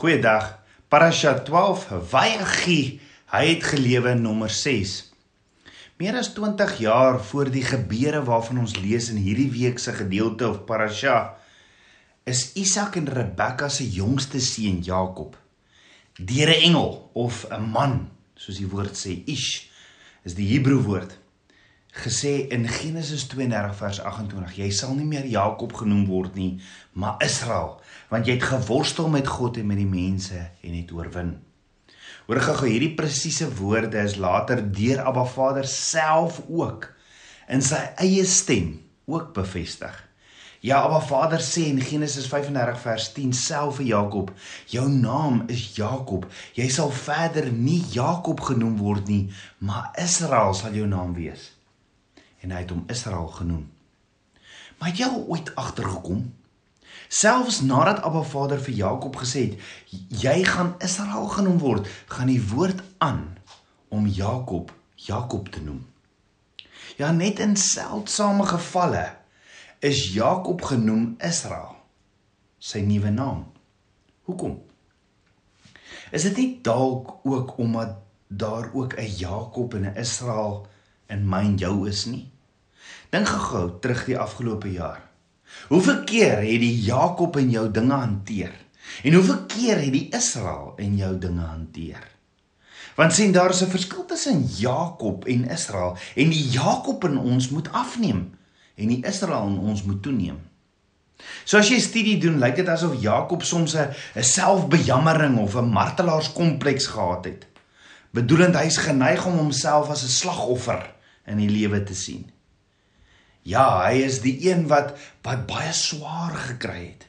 Goeiedag. Parasha 12 Vayachi, hy het gelewe nommer 6. Meer as 20 jaar voor die gebeure waarvan ons lees in hierdie week se gedeelte of Parasha is Isak en Rebekka se jongste seun Jakob deur 'n engel of 'n man, soos die woord sê, Ish is die Hebreë woord gesê in Genesis 32 vers 28 jy sal nie meer Jakob genoem word nie maar Israel want jy het geworstel met God en met die mense en het oorwin. Hoor gou hierdie presiese woorde is later deur Abba Vader self ook in sy eie stem ook bevestig. Ja, Abba Vader sê in Genesis 35 vers 10 self vir Jakob, jou naam is Jakob. Jy sal verder nie Jakob genoem word nie, maar Israel sal jou naam wees en hy het hom Israel genoem. Maar het jy al ooit agtergekom? Selfs nadat Abba Vader vir Jakob gesê het jy gaan Israel genoem word, gaan die woord aan om Jakob Jakob te noem. Ja, net in seldsame gevalle is Jakob genoem Israel, sy nuwe naam. Hoekom? Is dit nie dalk ook omdat daar ook 'n Jakob en 'n Israel en jou is nie. Dink gou terug die afgelope jaar. Hoeveel keer het die Jakob in jou dinge hanteer? En hoeveel keer het die Israel in jou dinge hanteer? Want sien daar is 'n verskil tussen Jakob en Israel en die Jakob in ons moet afneem en die Israel in ons moet toeneem. So as jy studie doen, lyk dit asof Jakob soms 'n selfbejammering of 'n martelaarskompleks gehad het. Bedoelend hy's geneig om homself as 'n slagoffer in die lewe te sien. Ja, hy is die een wat wat baie swaar gekry het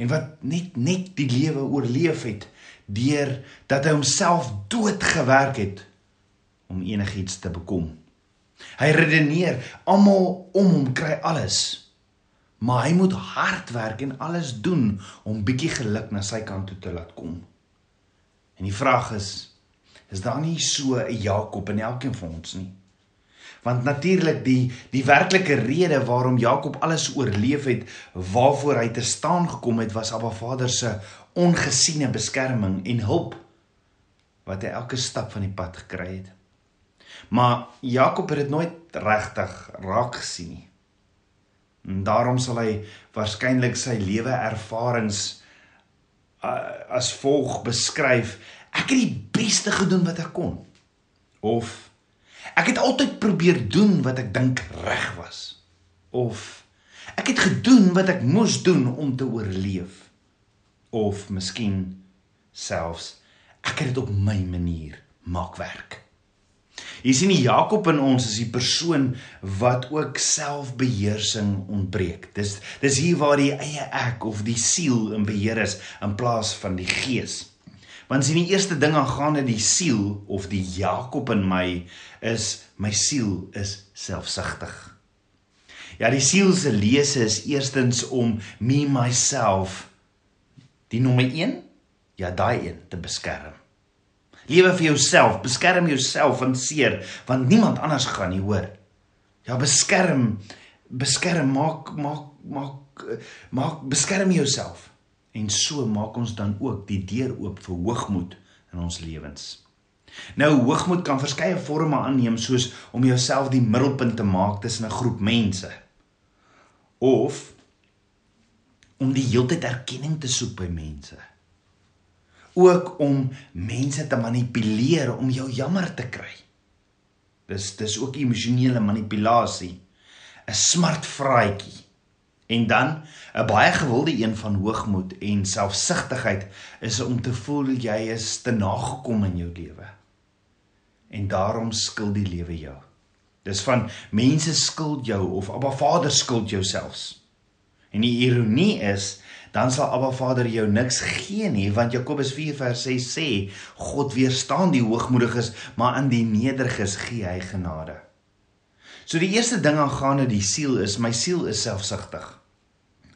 en wat net net die lewe oorleef het deur dat hy homself doodgewerk het om enigiets te bekom. Hy redeneer almal om hom kry alles. Maar hy moet hard werk en alles doen om bietjie geluk na sy kant toe te laat kom. En die vraag is, is daar nie so 'n Jakob in elkeen van ons nie? Want natuurlik die die werklike rede waarom Jakob alles oorleef het, waarvoor hy te staan gekom het, was Abba Vader se ongesiene beskerming en hulp wat hy elke stap van die pad gekry het. Maar Jakob het dit nooit regtig raak gesien nie. En daarom sal hy waarskynlik sy lewe ervarings uh, as volg beskryf: Ek het die beste gedoen wat ek kon. Of Ek het altyd probeer doen wat ek dink reg was. Of ek het gedoen wat ek moes doen om te oorleef. Of miskien selfs ek het dit op my manier maak werk. Jy sien die Jakob in ons is die persoon wat ook selfbeheersing ontbreek. Dis dis hier waar die eie ek of die siel in beheer is in plaas van die gees. Want sien die eerste ding aangaande die siel of die Jakob in my is my siel is selfsugtig. Ja, die siel se lese is eerstens om me myself die nommer 1, ja daai een te beskerm. Lewe vir jouself, beskerm jouself van seer, want niemand anders gaan nie hoor. Ja, beskerm, beskerm, maak maak maak maak beskerm jouself. En so maak ons dan ook die deur oop vir hoogmoed in ons lewens. Nou hoogmoed kan verskeie forme aanneem soos om jouself die middelpunt te maak tussen 'n groep mense of om die heeltyd erkenning te soek by mense. Ook om mense te manipuleer om jou jammer te kry. Dis dis ook emosionele manipulasie. 'n Smart vraatjie. En dan 'n baie gewilde een van hoogmoed en selfsugtigheid is om te voel jy is te nagekom in jou lewe. En daarom skuld die lewe jou. Dis van mense skuld jou of Abba Vader skuld jou selfs. En die ironie is dan sal Abba Vader jou niks gee nie want Jakobus 4:6 sê God weerstaan die hoogmoediges maar aan die nederiges gee hy genade. So die eerste ding aangaande die siel is my siel is selfsugtig.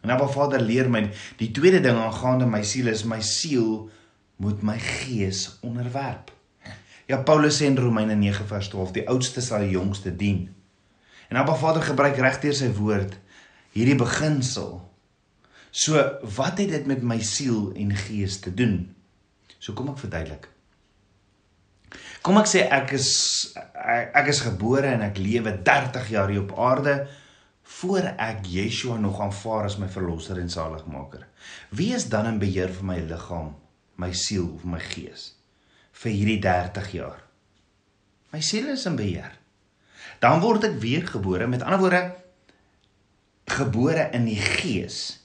En Abba Vader leer my die tweede ding aangaande my siel is my siel moet my gees onderwerp. Ja Paulus sê in Romeine 9:12 die oudste sal die jongste dien. En Abba Vader gebruik regdeur sy woord hierdie beginsel So, wat het dit met my siel en gees te doen? So kom ek verduidelik. Kom ek sê ek is ek is gebore en ek lewe 30 jaar hier op aarde voor ek Yeshua nog aanvaar as my verlosser en saligmaker. Wie is dan in beheer van my liggaam, my siel of my gees vir hierdie 30 jaar? My siel is in beheer. Dan word ek weer gebore, met ander woorde gebore in die gees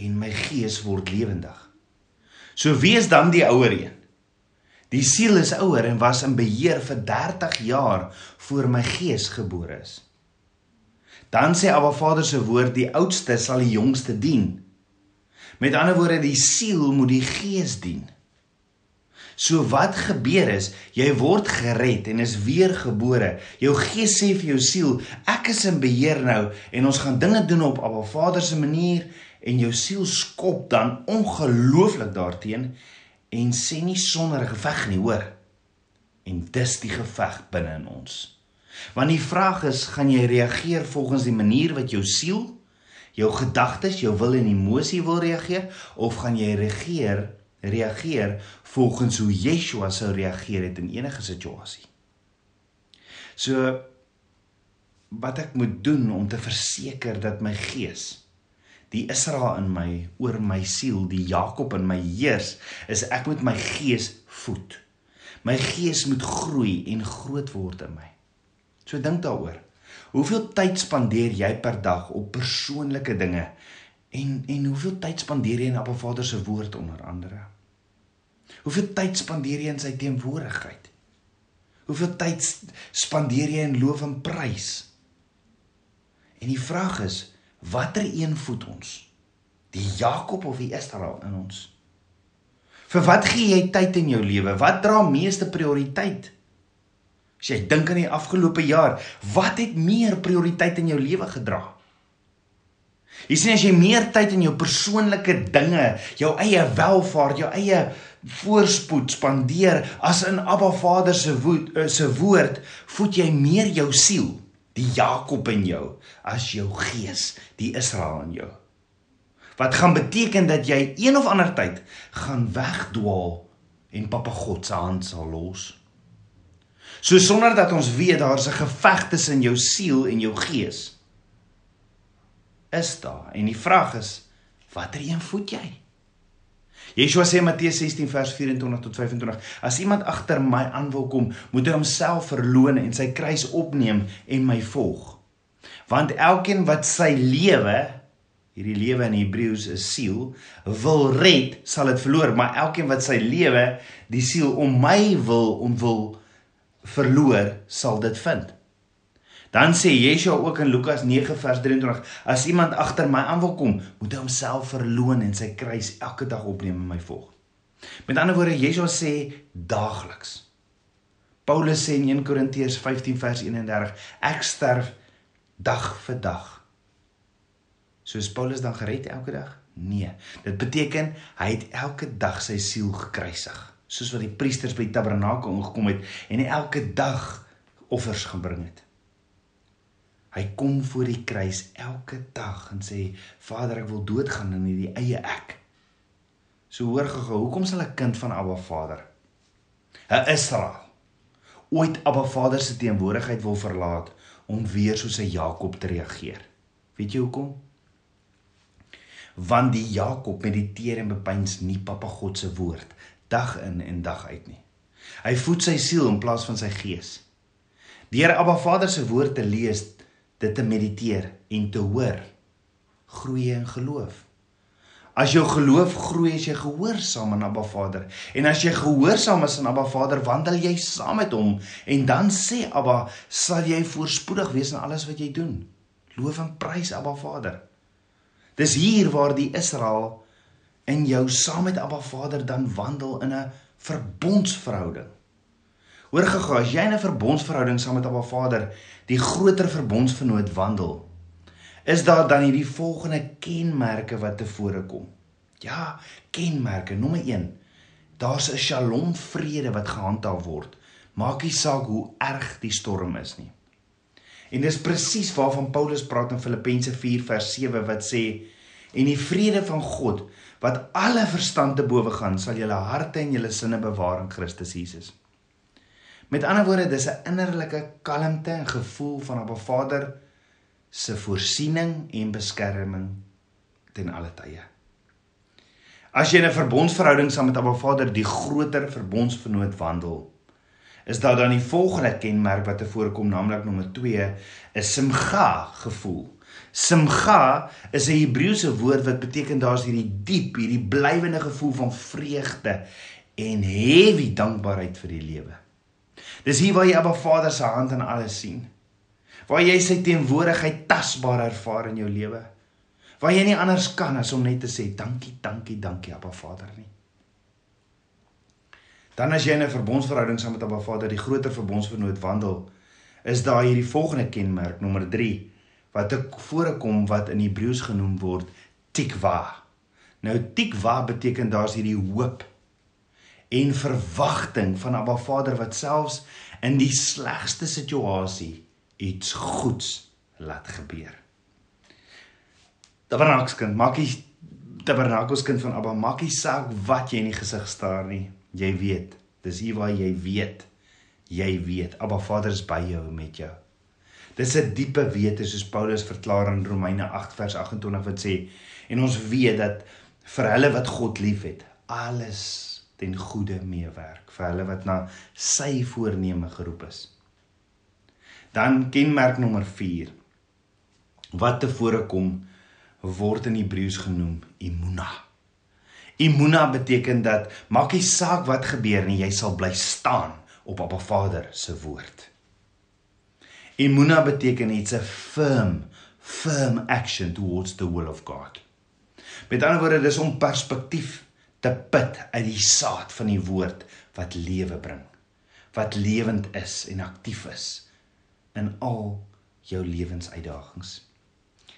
en my gees word lewendig. So wie is dan die ouer een? Die siel is ouer en was in beheer vir 30 jaar voor my gees gebore is. Dan sê Abba Vader se woord die oudste sal die jongste dien. Met ander woorde die siel moet die gees dien. So wat gebeur is, jy word gered en is weer gebore. Jou gees sê vir jou siel, ek is in beheer nou en ons gaan dinge doen op Abba Vader se manier en jou siel skop dan ongelooflik daarteenoor en sê nie sonder geveg nie, hoor. En dis die geveg binne in ons. Want die vraag is, gaan jy reageer volgens die manier wat jou siel, jou gedagtes, jou wil en emosie wil reageer of gaan jy reageer reageer volgens hoe Yeshua sou reageer het in enige situasie? So wat ek moet doen om te verseker dat my gees die Israel in my oor my siel, die Jakob in my heers, is ek moet my gees voed. My gees moet groei en groot word in my. So dink daaroor. Hoeveel tyd spandeer jy per dag op persoonlike dinge? En en hoeveel tyd spandeer jy in Abba Vader se woord onder andere? Hoeveel tyd spandeer jy in sy teenwoordigheid? Hoeveel tyd spandeer jy in loof en prys? En die vraag is, watter een voed ons? Die Jakob of die Israel in ons? Vir wat gee jy tyd in jou lewe? Wat dra meeste prioriteit? As jy dink aan die afgelope jaar, wat het meer prioriteit in jou lewe gedra? Jy sien as jy meer tyd in jou persoonlike dinge, jou eie welfaart, jou eie voorspoed spandeer as in Abba Vader se woord, eh, se woord, voed jy meer jou siel die Jakob in jou as jou gees, die Israel in jou. Wat gaan beteken dat jy een of ander tyd gaan wegdwaal en Papa God se hand sal los. So sonder dat ons weet daar's 'n geveg tussen jou siel en jou gees. Is daar en die vraag is watter een voed jy? Yeshua sê Matteus 16 vers 24 tot 25: As iemand agter my aan wil kom, moet hy homself verloën en sy kruis opneem en my volg. Want elkeen wat sy lewe, hierdie lewe in Hebreëus is siel, wil red, sal dit verloor, maar elkeen wat sy lewe, die siel om my wil om wil verloor, sal dit vind. Dan sê Yeshua ook in Lukas 9 vers 23: As iemand agter my aan wil kom, moet hy homself verloën en sy kruis elke dag opneem en my volg. Met ander woorde, Yeshua sê daagliks. Paulus sê in 1 Korintiërs 15 vers 31: Ek sterf dag vir dag. So is Paulus dan gered elke dag? Nee. Dit beteken hy het elke dag sy siel gekruisig, soos wat die priesters by die tabernakel ingekom het en elke dag offers gebring het. Hy kom voor die kruis elke dag en sê Vader ek wil doodgaan in hierdie eie ek. So hoor gou, hoekom sal 'n kind van Abba Vader, 'n Israel, ooit Abba Vader se teenwoordigheid wil verlaat om weer soos 'n Jakob te reageer? Weet jy hoekom? Want die Jakob mediteer en bepeins nie Papa God se woord dag in en dag uit nie. Hy voed sy siel in plaas van sy gees. Deur Abba Vader se woord te lees, dit te mediteer en te hoor groei in geloof. As jou geloof groei as jy gehoorsaam aan Abba Vader en as jy gehoorsaam is aan Abba Vader, wandel jy saam met hom en dan sê Abba, sal jy voorspoedig wees in alles wat jy doen. Loof en prys Abba Vader. Dis hier waar die Israel in jou saam met Abba Vader dan wandel in 'n verbondsverhouding. Hoor gega, as jy in 'n verbondsverhouding saam met Abba Vader, die groter verbondsvernoot wandel, is daar dan hierdie volgende kenmerke wat tevore kom. Ja, kenmerke nommer 1. Daar's 'n Shalom vrede wat gehandhaaf word. Maak nie saak hoe erg die storm is nie. En dis presies waarvan Paulus praat in Filippense 4 vers 7 wat sê En die vrede van God wat alle verstand te bowe gaan, sal julle harte en julle sinne bewaar in Christus Jesus. Met ander woorde, dis 'n innerlike kalmte en gevoel van 'n Vader se voorsiening en beskerming ten alle tye. As jy in 'n verbondsverhouding saam met Abba Vader, die groter verbondsvernoot wandel, is daar dan die volgende kenmerk wat te voorkom, naamlik nommer 2, 'n simga gevoel. Simga is 'n Hebreëse woord wat beteken daar's hierdie diep, hierdie blywende gevoel van vreugde en heavy dankbaarheid vir die lewe. Dis hier waar jy Abba Vader se hand in alles sien. Waar jy sy teenwoordigheid tasbaar ervaar in jou lewe. Waar jy nie anders kan as om net te sê dankie, dankie, dankie Abba Vader nie. Dan as jy in 'n verbondsverhouding saam met Abba Vader, die groter verbondsvernoot wandel, is daar hierdie volgende kenmerk, nommer wat ek voorkom wat in Hebreëus genoem word tikwa. Nou tikwa beteken daar's hierdie hoop en verwagting van Abba Vader wat selfs in die slegste situasie iets goeds laat gebeur. Tabernakelskind, maak jy tabernakelskind van Abba, maak nie saak wat jy in die gesig staar nie. Jy weet, dis hier waar jy weet. Jy weet, Abba Vader is by jou met jou. Dis 'n diepe wete soos Paulus verklaar in Romeine 8 vers 28 wat sê en ons weet dat vir hulle wat God liefhet, alles ten goeie meewerk vir hulle wat na sy voorneme geroep is. Dan kenmerk nommer 4 wat tevore kom word in Hebreëus genoem imuna. Imuna beteken dat maak nie saak wat gebeur nie, jy sal bly staan op Abba Vader se woord. Emuna beteken iets 'n firm, firm action towards the will of God. Met ander woorde, dis om perspektief te put uit die saad van die woord wat lewe bring, wat lewend is en aktief is in al jou lewensuitdagings.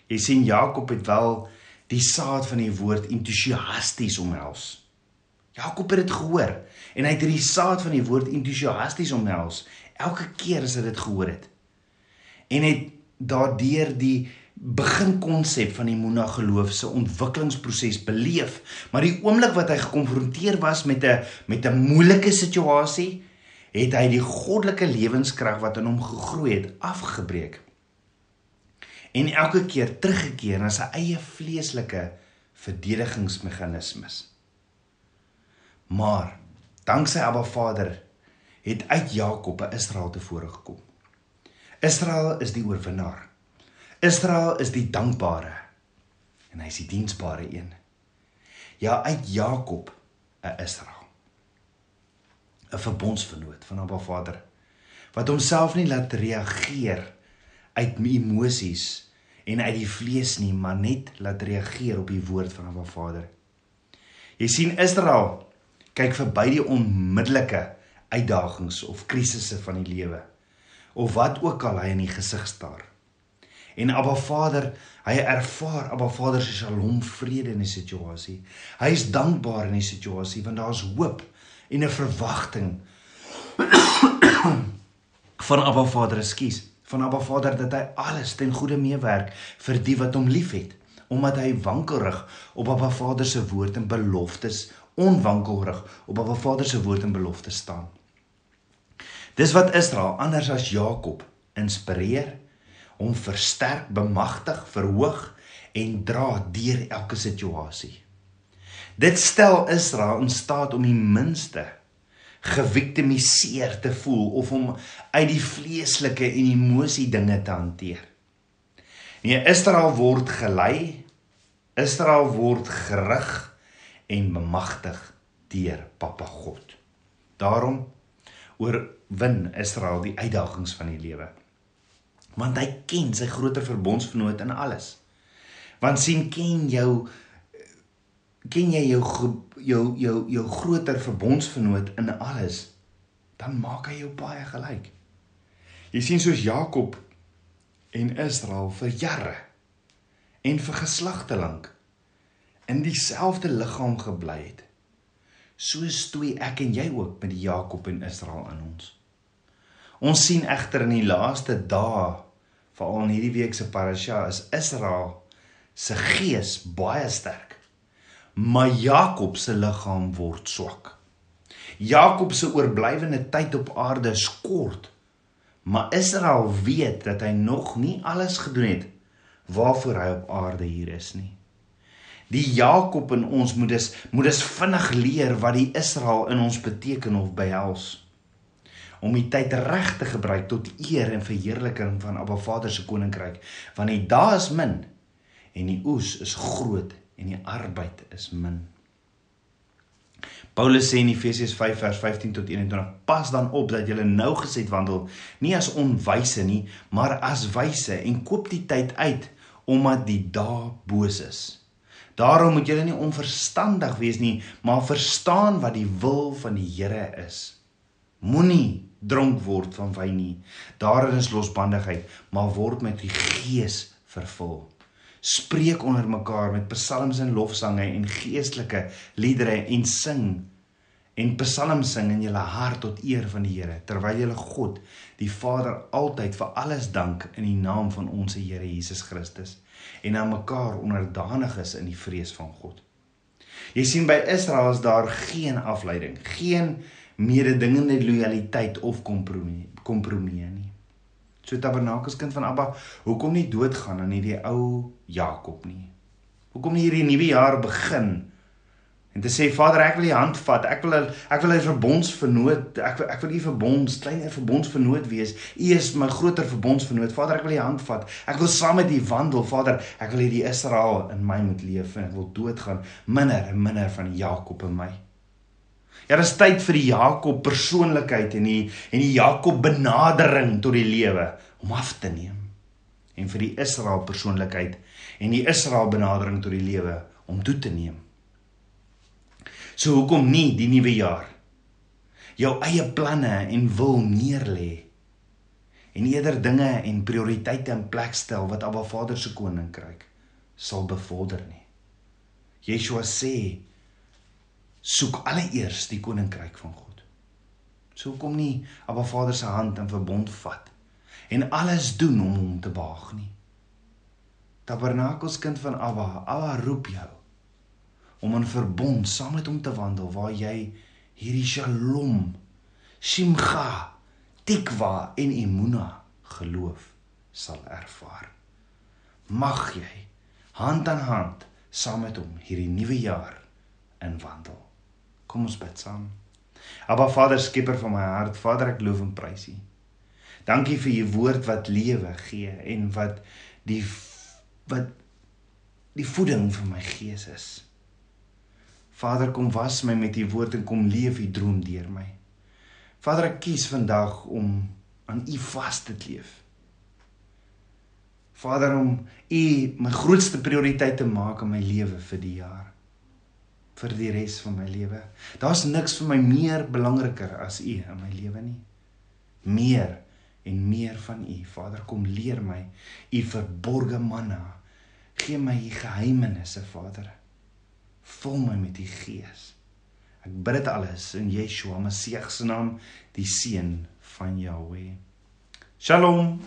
Jy sien Jakob het wel die saad van die woord entoesiasties omhels. Jakob het dit gehoor en hy het hierdie saad van die woord entoesiasties omhels elke keer as hy dit gehoor het en het daardeur die beginkonsep van die Mona geloof se ontwikkelingsproses beleef. Maar die oomblik wat hy gekonfronteer was met 'n met 'n moeilike situasie, het hy die goddelike lewenskrag wat in hom gegroei het, afgebreek. En elke keer teruggekeer na sy eie vleeslike verdedigingsmeganismes. Maar danksy Abba Vader het uit Jakob 'n Israel tevore gekom. Israel is die oorwinnaar. Israel is die dankbare en hy is die diensbare een. Ja, uit Jakob 'n Israel. 'n Verbondsvernoot van Abba Vader wat homself nie laat reageer uit emosies en uit die vlees nie, maar net laat reageer op die woord van Abba Vader. Jy sien Israel kyk verby die onmiddellike uitdagings of krisisse van die lewe of wat ook al hy in die gesig staar. En Abba Vader, hy ervaar Abba Vader se shalom vrede in die situasie. Hy is dankbaar in die situasie want daar's hoop en 'n verwagting van Abba Vader, ekskuus, van Abba Vader dat hy alles ten goeie meewerk vir die wat hom liefhet, omdat hy wankelrig op Abba Vader se woord en beloftes onwankelrig op Abba Vader se woord en beloftes staan. Dis wat Israel anders as Jakob inspireer, hom versterk, bemagtig, verhoog en dra deur elke situasie. Dit stel Israel in staat om die minste geviktimiseer te voel of om uit die vleeslike en emosie dinge te hanteer. Nee, Israel word gelei, Israel word gerig en bemagtig deur Papa God. Daarom oorwin Israel die uitdagings van die lewe. Want hy ken sy groter verbondsvernoot in alles. Want sien ken jou ken jy jou jou jou jou groter verbondsvernoot in alles, dan maak hy jou baie gelyk. Jy sien soos Jakob en Israel vir jare en vir geslagte lank in dieselfde liggaam gebly het so stoei ek en jy ook met die Jakob en Israel in ons. Ons sien egter in die laaste dae, veral in hierdie week se parasha, is Israel se gees baie sterk. Maar Jakob se liggaam word swak. Jakob se oorblywende tyd op aarde is kort. Maar Israel weet dat hy nog nie alles gedoen het waarvoor hy op aarde hier is nie. Die Jakob in ons moet dus moet dus vinnig leer wat die Israel in ons beteken of behels. Om die tyd reg te gebruik tot eer en verheerliking van Abba Vader se koninkryk, want die dae is min en die oes is groot en die arbeid is min. Paulus sê in Efesiërs 5 vers 15 tot 21: Pas dan op dat julle nou gesed wandel, nie as onwyse nie, maar as wyse en koop die tyd uit omdat die dae boos is. Daarom moet julle nie onverstandig wees nie, maar verstaan wat die wil van die Here is. Moenie dronk word van wyn nie. Daarin is losbandigheid, maar word met die Gees vervul spreek onder mekaar met psalms en lofsange en geestelike liedere en sing en psalms sing in julle hart tot eer van die Here terwyl julle God die Vader altyd vir alles dank in die naam van ons Here Jesus Christus en aan mekaar onderdanig is in die vrees van God. Jy sien by Israel is daar geen afleiding, geen mededingende lojaliteit of kompromie kompromie nie. So Tabernakels kind van Abba, hoekom nie doodgaan aan hierdie ou Jakob nie? Hoekom nie hierdie nuwe jaar begin en te sê Vader, ek wil u hand vat. Ek wil ek wil 'n verbondsvernoot. Ek ek wil u verbonds, kleiner verbondsvernoot wees. U is my groter verbondsvernoot. Vader, ek wil u hand vat. Ek wil saam met u wandel. Vader, ek wil hierdie Israel in my moet leef en ek wil doodgaan minder en minder van Jakob in my. Ja, dis tyd vir die Jakob persoonlikheid en die en die Jakob benadering tot die lewe om af te neem. En vir die Israel persoonlikheid en die Israel benadering tot die lewe om toe te neem. So hoekom nie die nuwe jaar jou eie planne en wil neerlê en eerder dinge en prioriteite in plek stel wat Abba Vader se koninkryk sal bevorder nie. Yeshua sê soek alleeers die koninkryk van God. So kom nie Abba Vader se hand in verbond vat en alles doen om hom te behaag nie. Tabernakels kind van Abba, Abba roep jou om in verbond saam met hom te wandel waar jy hierdie Shalom, Simcha, Tikva en Emuna geloof sal ervaar. Mag jy hand aan hand saam met hom hierdie nuwe jaar in wandel. Kom ons bid saam. Aba Vader, skieper van my hart, Vader, ek loof en prys U. Dankie vir U woord wat lewe gee en wat die wat die voeding vir my gees is. Vader, kom was my met U woord en kom leef U droom deur my. Vader, ek kies vandag om aan U vas te leef. Vader, om U my grootste prioriteit te maak in my lewe vir die jaar vir die res van my lewe. Daar's niks vir my meer belangriker as U in my lewe nie. Meer en meer van U. Vader, kom leer my U verborgde manna. Gee my U geheimenisse, Vader. Vul my met U Gees. Ek bid dit alles in Yeshua Messie se naam, die seun van Jahweh. Shalom.